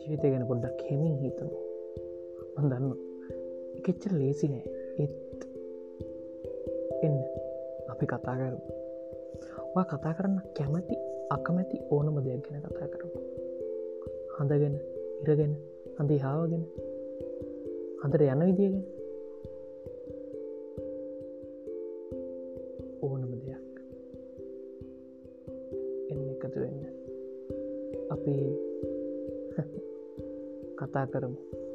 ජීවිතය ගැන පොඩ්ඩක් හෙමින් හිතමු. මඳන්න එකෙච්චර ලේසි නෑ. ඒත් එන්න. අපි කතා කරමු. කතා කරන්න කැමති අකමැති ඕනම දෙයක් ගැන කතා කරමු. හඳගෙන ඉරගෙන හඳි හාවගෙන හඳට යන විදිගෙන ඕනම දෙයක්. එන්න එකතු වෙන්න. අපි කතා කරමු